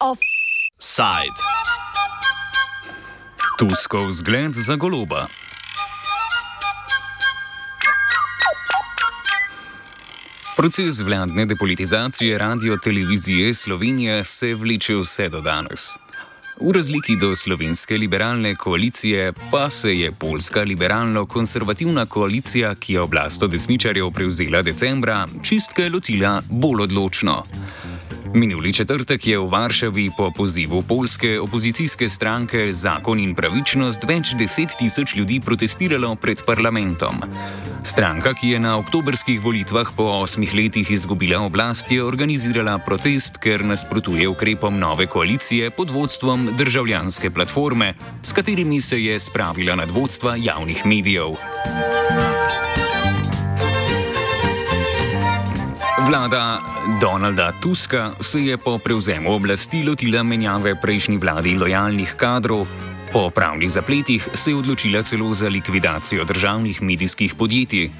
Offside. Tuskov zgled za goloba. Proces vladne depolitizacije radio televizije Slovenije se vleče vse do danes. V razliki do slovenske liberalne koalicije pa se je polska liberalno-konservativna koalicija, ki je oblast od desničarjev prevzela decembra, čistke lotila bolj odločno. Minuli četrtek je v Varšavi po pozivu polske opozicijske stranke Zakon in pravičnost več deset tisoč ljudi protestiralo pred parlamentom. Stranka, ki je na oktobrskih volitvah po osmih letih izgubila oblast, je organizirala protest, ker nasprotuje ukrepom nove koalicije pod vodstvom državljanske platforme, s katerimi se je spravila nad vodstva javnih medijev. Vlada Donalda Tuska se je po prevzemu oblasti lotila menjave prejšnji vladi lojalnih kadrov. Po pravnih zapletih se je odločila celo za likvidacijo državnih medijskih podjetij.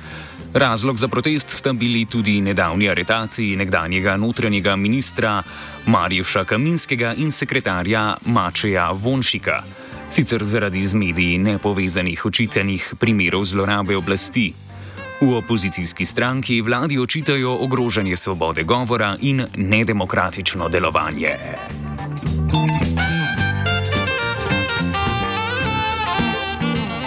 Razlog za protest sta bili tudi nedavni aretaciji nekdanjega notranjega ministra Marjuša Kaminskega in sekretarja Mačeja Vonšika, sicer zaradi z mediji nepovezanih očitanih primerov zlorabe oblasti. V opozicijski stranki vladi očitajo ogrožanje svobode govora in nedemokratično delovanje.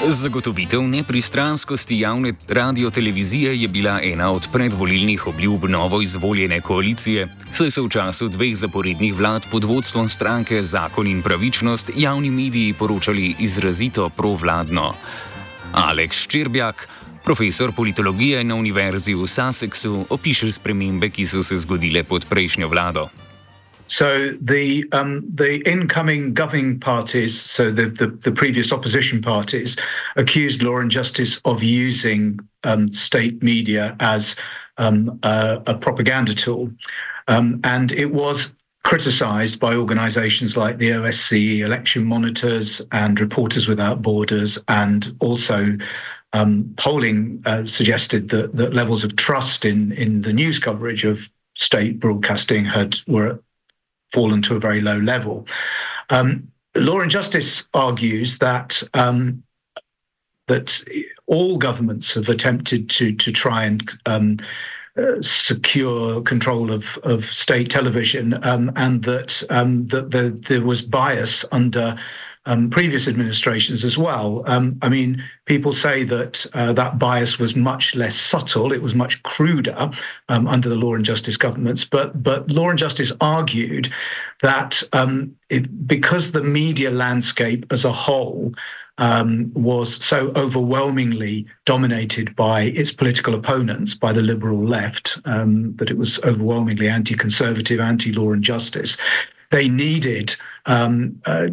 Zagotovitev nepristranskosti javne radiotelevizije je bila ena od predvolilnih obljub novo izvoljene koalicije, saj so v času dveh zaporednih vlad pod vodstvom stranke Zakon in pravičnost javni mediji poročali izrazito provladno. Aleks Ščirbjak, Profesor politologije na Univerzi v Sussexu opiše spremembe, ki so se zgodile pod prejšnjo vlado. So the um, the incoming governing parties, so the, the, the previous opposition parties, accused Law and Justice of using um, state media as um, a, a, propaganda tool, um, and it was criticised by organisations like the OSCE, Election Monitors, and Reporters Without Borders, and also um, polling uh, suggested that, that levels of trust in, in the news coverage of state broadcasting had were fallen to a very low level. Um, Law and Justice argues that um, that all governments have attempted to to try and um, uh, secure control of, of state television, um, and that um, that the, there was bias under um, previous administrations as well. Um, I mean, people say that uh, that bias was much less subtle; it was much cruder um, under the Law and Justice governments. But but Law and Justice argued that um, it, because the media landscape as a whole. Um, was so overwhelmingly dominated by its political opponents, by the liberal left, um, that it was overwhelmingly anti conservative, anti law and justice. They needed um, uh,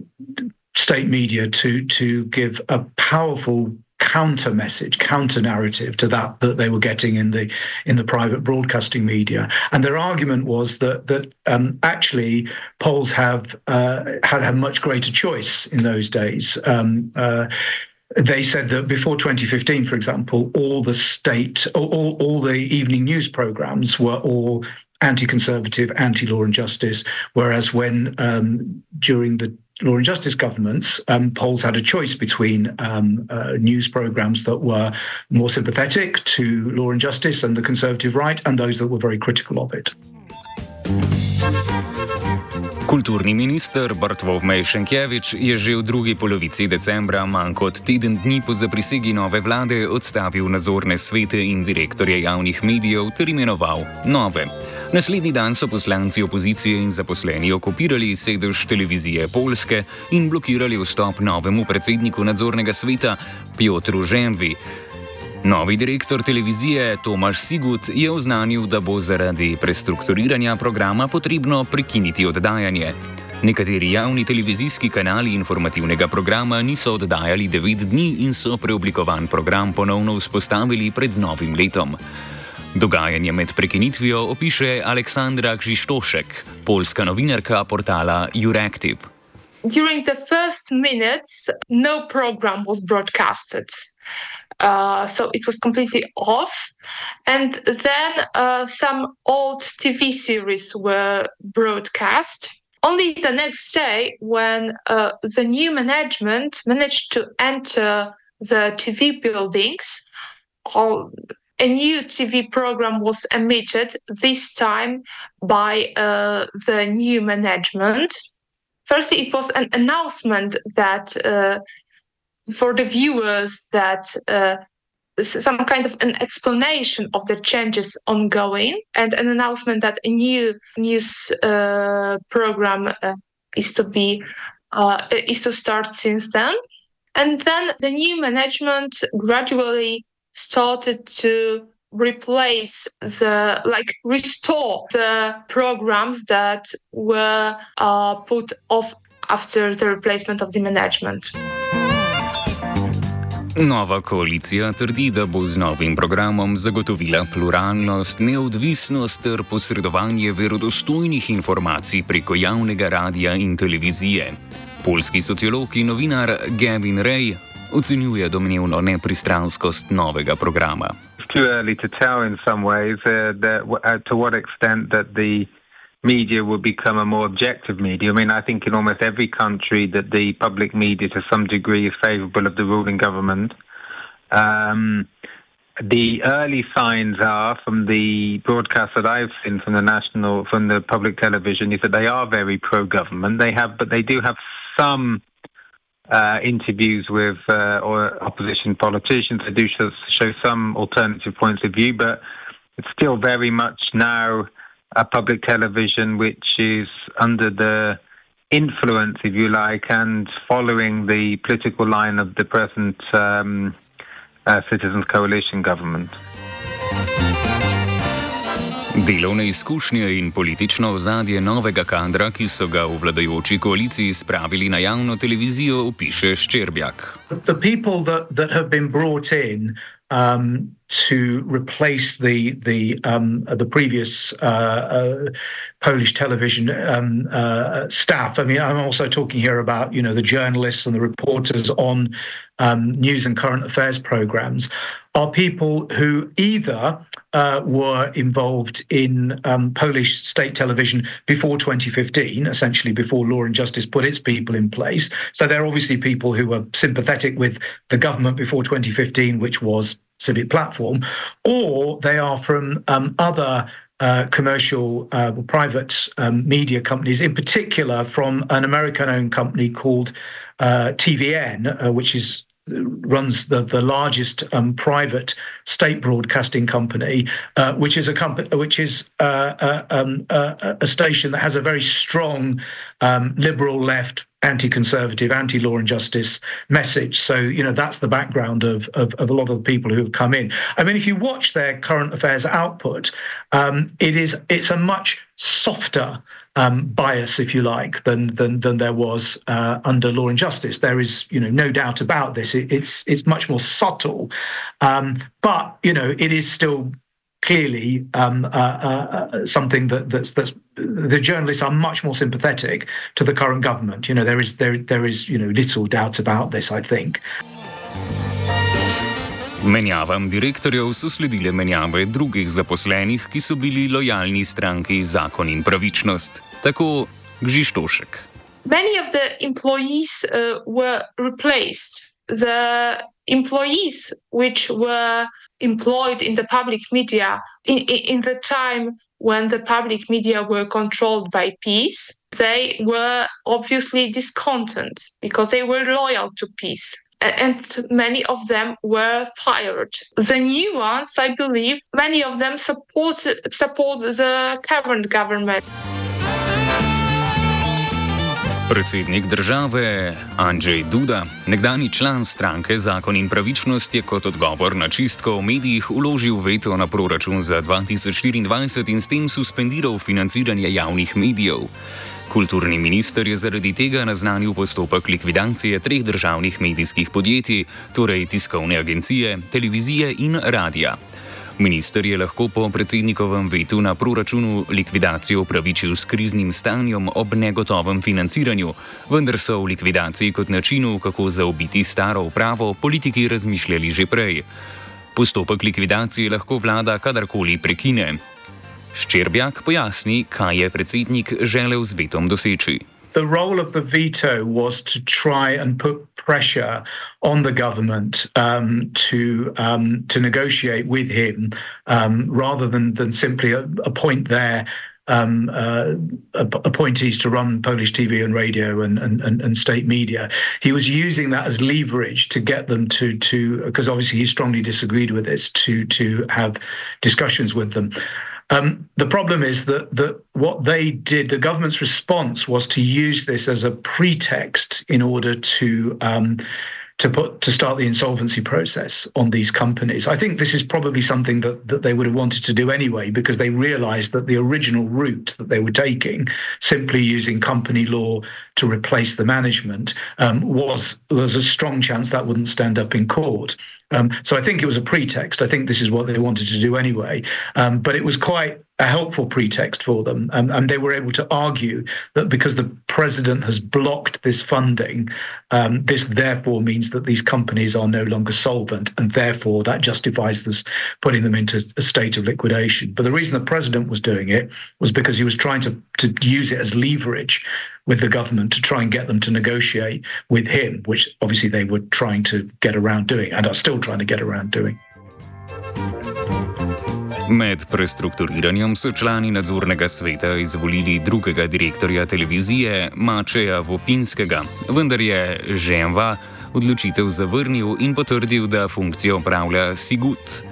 state media to to give a powerful counter message, counter narrative to that that they were getting in the in the private broadcasting media. And their argument was that that um, actually Poles have uh, had a much greater choice in those days. Um, uh, they said that before 2015, for example, all the state, all, all the evening news programs were all anti-conservative, anti-law and justice. Whereas when um, during the law and justice governments, um, Poles had a choice between um, uh, news programs that were more sympathetic to law and justice and the conservative right, and those that were very critical of it. Kulturni minister Bartwov Mejšenkjevič je že v drugi polovici decembra, manj kot teden dni po zaprisegi nove vlade, odstavil nadzorne svete in direktorje javnih medijev ter imenoval nove. Naslednji dan so poslanci opozicije in zaposleni okupirali sedež televizije Polske in blokirali vstop novemu predsedniku nadzornega sveta Piotru Žemvi. Novi direktor televizije Tomaš Sigut je oznanil, da bo zaradi prestrukturiranja programa potrebno prekiniti oddajanje. Nekateri javni televizijski kanali informativnega programa niso oddajali devet dni in so preoblikovan program ponovno vzpostavili pred novim letom. Dogajanje med prekinitvijo opiše Aleksandra Gžištošek, polska novinarka portala Euractiv. during the first minutes, no program was broadcasted. Uh, so it was completely off. And then uh, some old TV series were broadcast. Only the next day, when uh, the new management managed to enter the TV buildings, a new TV program was emitted, this time by uh, the new management. Firstly, it was an announcement that uh, for the viewers that uh, some kind of an explanation of the changes ongoing and an announcement that a new news uh, program uh, is to be uh, is to start since then and then the new management gradually started to replace the like restore the programs that were uh, put off after the replacement of the management. Nova koalicija trdi, da bo z novim programom zagotovila pluralnost, neodvisnost ter posredovanje verodostojnih informacij preko javnega radia in televizije. Polski sociolog in novinar Gavin Ray ocenjuje domnevno nepristranskost novega programa. Too early to tell in some ways uh, uh, to what extent that the media will become a more objective media. I mean, I think in almost every country that the public media, to some degree, is favourable of the ruling government. Um, the early signs are from the broadcasts that I've seen from the national, from the public television, is that they are very pro-government. They have, but they do have some uh, interviews with uh, or opposition politicians. They do show, show some alternative points of view, but it's still very much now a public television which is under the influence, if you like, and following the political line of the present um, uh, Citizens Coalition government. Delovne izkušnje in politično ozadje novega kadra, ki so ga v vladajoči koaliciji spravili na javno televizijo, opiše Ščerbjak. The people that, that have been brought in um, to replace the the um, the previous uh, uh, Polish television um, uh, staff. I mean, I'm also talking here about you know the journalists and the reporters on um, news and current affairs programs are people who either uh, were involved in um, Polish state television before 2015, essentially before Law and Justice put its people in place. So they're obviously people who were sympathetic with the government before 2015, which was Civic Platform, or they are from um, other uh, commercial uh, private um, media companies, in particular from an American owned company called uh, TVN, uh, which is runs the, the largest um, private state broadcasting company, uh, which is a company which is uh, uh, um, uh, a station that has a very strong um, liberal left anti-conservative, anti-law and justice message. So, you know, that's the background of, of, of, a lot of the people who have come in. I mean, if you watch their current affairs output, um, it is it's a much softer um, bias, if you like, than than than there was uh, under Law and Justice. There is, you know, no doubt about this. It, it's it's much more subtle, um, but you know, it is still clearly um, uh, uh, uh, something that that's that's the journalists are much more sympathetic to the current government. You know, there is there there is you know little doubt about this. I think. Menjavam direktorjev so sledile menjave drugih zaposlenih, ki so bili lojalni stranki Zakon in pravičnost. Tako Gžištošek. Many of the employees uh, were replaced. The employees which were employed in the public media in, in the time when the public media were controlled by peace, they were obviously discontent because they were loyal to peace. And many of them were fired. The new ones, I believe, many of them support support the current government. Predsednik države Andrzej Duda, nekdani član stranke Zakon in pravičnost, je kot odgovor na čistko v medijih uložil veto na proračun za 2024 in s tem suspendiral financiranje javnih medijev. Kulturni minister je zaradi tega naznanil postopek likvidacije treh državnih medijskih podjetij, torej tiskovne agencije, televizije in radia. Minister je lahko po predsednikovem vetu na proračunu likvidacijo upravičil s kriznim stanjem ob negotovem financiranju, vendar so v likvidaciji kot načinu, kako zaobiti staro upravo, politiki razmišljali že prej. Postopek likvidacije lahko vlada kadarkoli prekine. Szczerbiak pojasni, kaj je predsednik želel z vetom doseči. The role of the veto was to try and put pressure on the government um, to um, to negotiate with him um, rather than than simply appoint their um, uh, appointees to run Polish TV and radio and, and, and, state media. He was using that as leverage to get them to to because obviously he strongly disagreed with this to to have discussions with them. Um, the problem is that that what they did, the government's response was to use this as a pretext in order to um, to put to start the insolvency process on these companies. I think this is probably something that, that they would have wanted to do anyway because they realized that the original route that they were taking, simply using company law to replace the management, um, was there's a strong chance that wouldn't stand up in court. Um, so I think it was a pretext. I think this is what they wanted to do anyway. Um, but it was quite a helpful pretext for them. Um, and they were able to argue that because the president has blocked this funding, um, this therefore means that these companies are no longer solvent. And therefore, that justifies this putting them into a state of liquidation. But the reason the president was doing it was because he was trying to, to use it as leverage with the government to try and get them to negotiate with him, which obviously they were trying to get around doing and are still trying to get around doing. Med prestrukturiranjem so člani nadzornega sveta izvolili drugega direktorja televizije Mačeja Vopinskega, vendar je Ženva odločitev zavrnil in potrdil, da funkcijo upravlja Sigut.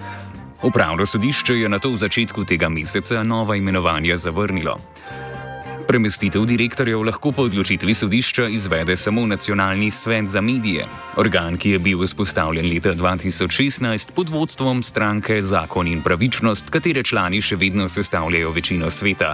Upravno sodišče je na to v začetku tega meseca nova imenovanja zavrnilo. Premestitev direktorjev lahko po odločitvi sodišča izvede samo nacionalni svet za medije, organ, ki je bil vzpostavljen leta 2016 pod vodstvom stranke Zakon in pravičnost, katere člani še vedno sestavljajo večino sveta.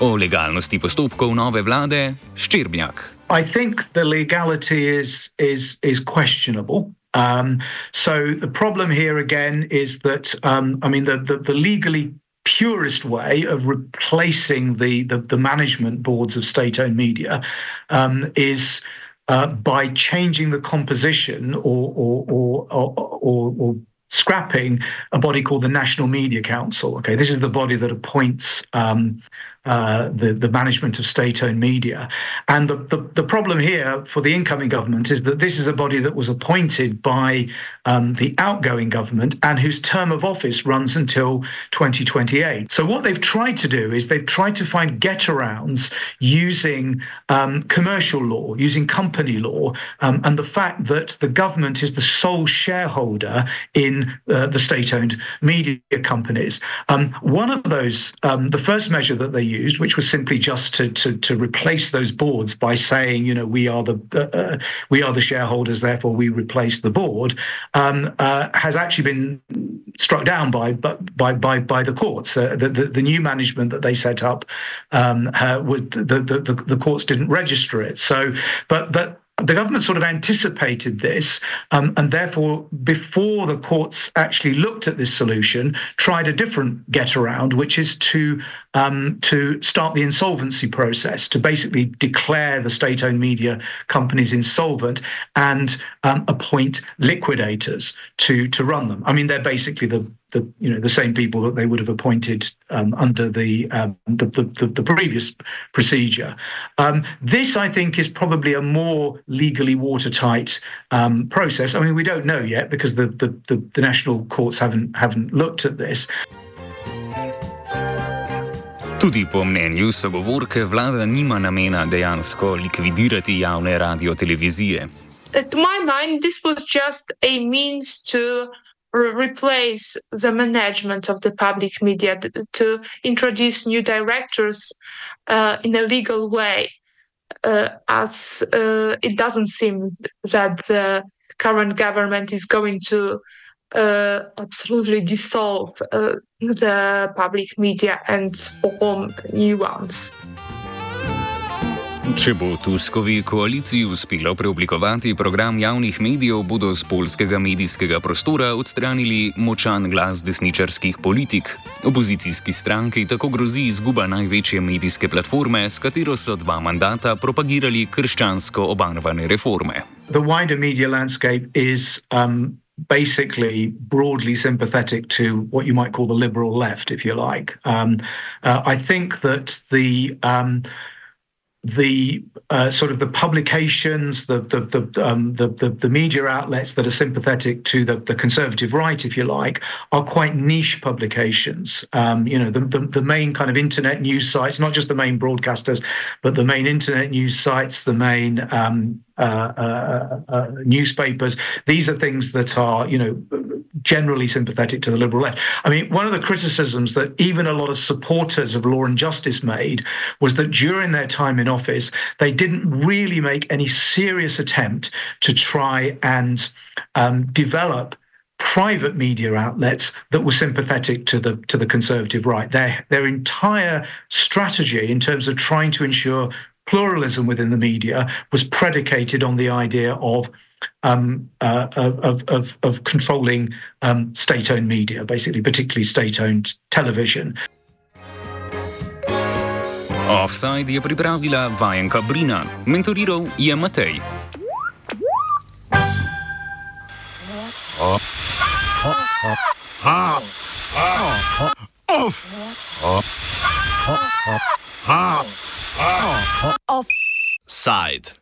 O legalnosti postopkov nove vlade Ščirbnjak. I think the legality is is is questionable. Um, so the problem here again is that um, I mean the, the the legally purest way of replacing the, the, the management boards of state owned media um, is uh, by changing the composition or, or, or, or, or scrapping a body called the National Media Council. Okay, this is the body that appoints um, uh, the, the management of state-owned media. And the, the, the, problem here for the incoming government is that this is a body that was appointed by um, the outgoing government and whose term of office runs until 2028. So what they've tried to do is they've tried to find get-arounds using um, commercial law, using company law, um, and the fact that the government is the sole shareholder in uh, the state-owned media companies. Um, one of those, um, the first measure that they used which was simply just to to, to replace those boards by saying, you know, we are the uh, we are the shareholders, therefore we replace the board, um, uh, has actually been struck down by by by by the courts. Uh, the, the, the new management that they set up, um, uh, would the, the the courts didn't register it. So, but but the government sort of anticipated this, um, and therefore, before the courts actually looked at this solution, tried a different get around, which is to um, to start the insolvency process, to basically declare the state owned media companies insolvent and um, appoint liquidators to, to run them. I mean, they're basically the the you know the same people that they would have appointed um, under the, um, the, the, the previous procedure. Um, this, I think, is probably a more legally watertight um, process. I mean, we don't know yet because the, the, the, the national courts haven't haven't looked at this. Tudi po mnenju sogovorke vlada nima namena dejansko likvidirati javne radio-televizije. To my mind, this was just a means to replace the management of the public media, to introduce new directors uh, in a legal way, uh, as uh, it doesn't seem that the current government is going to uh, absolutely dissolve uh, the public media and form new ones. Če bo Tuskovi koaliciji uspelo preoblikovati program javnih medijev, bodo z polskega medijskega prostora odstranili močan glas desničarskih politik. Opozicijski stranki tako grozi izguba največje medijske platforme, s katero so dva mandata propagirali krščansko obarvane reforme. Basically broadly sympathetic to what you might call the liberal left, if you like. Um, uh, I think that the um, the uh, sort of the publications, the the the, um, the the, the media outlets that are sympathetic to the, the conservative right, if you like, are quite niche publications. Um, you know, the, the, the main kind of internet news sites, not just the main broadcasters, but the main internet news sites, the main um, uh, uh, uh, newspapers. These are things that are, you know, generally sympathetic to the liberal left. I mean, one of the criticisms that even a lot of supporters of law and justice made was that during their time in office, they didn't really make any serious attempt to try and um, develop private media outlets that were sympathetic to the to the conservative right. Their their entire strategy in terms of trying to ensure pluralism within the media was predicated on the idea of um, uh, of, of, of controlling um, state-owned media, basically, particularly state-owned television. Offside je pripravila vajenka Brina, mentoriral je Matej. Offside.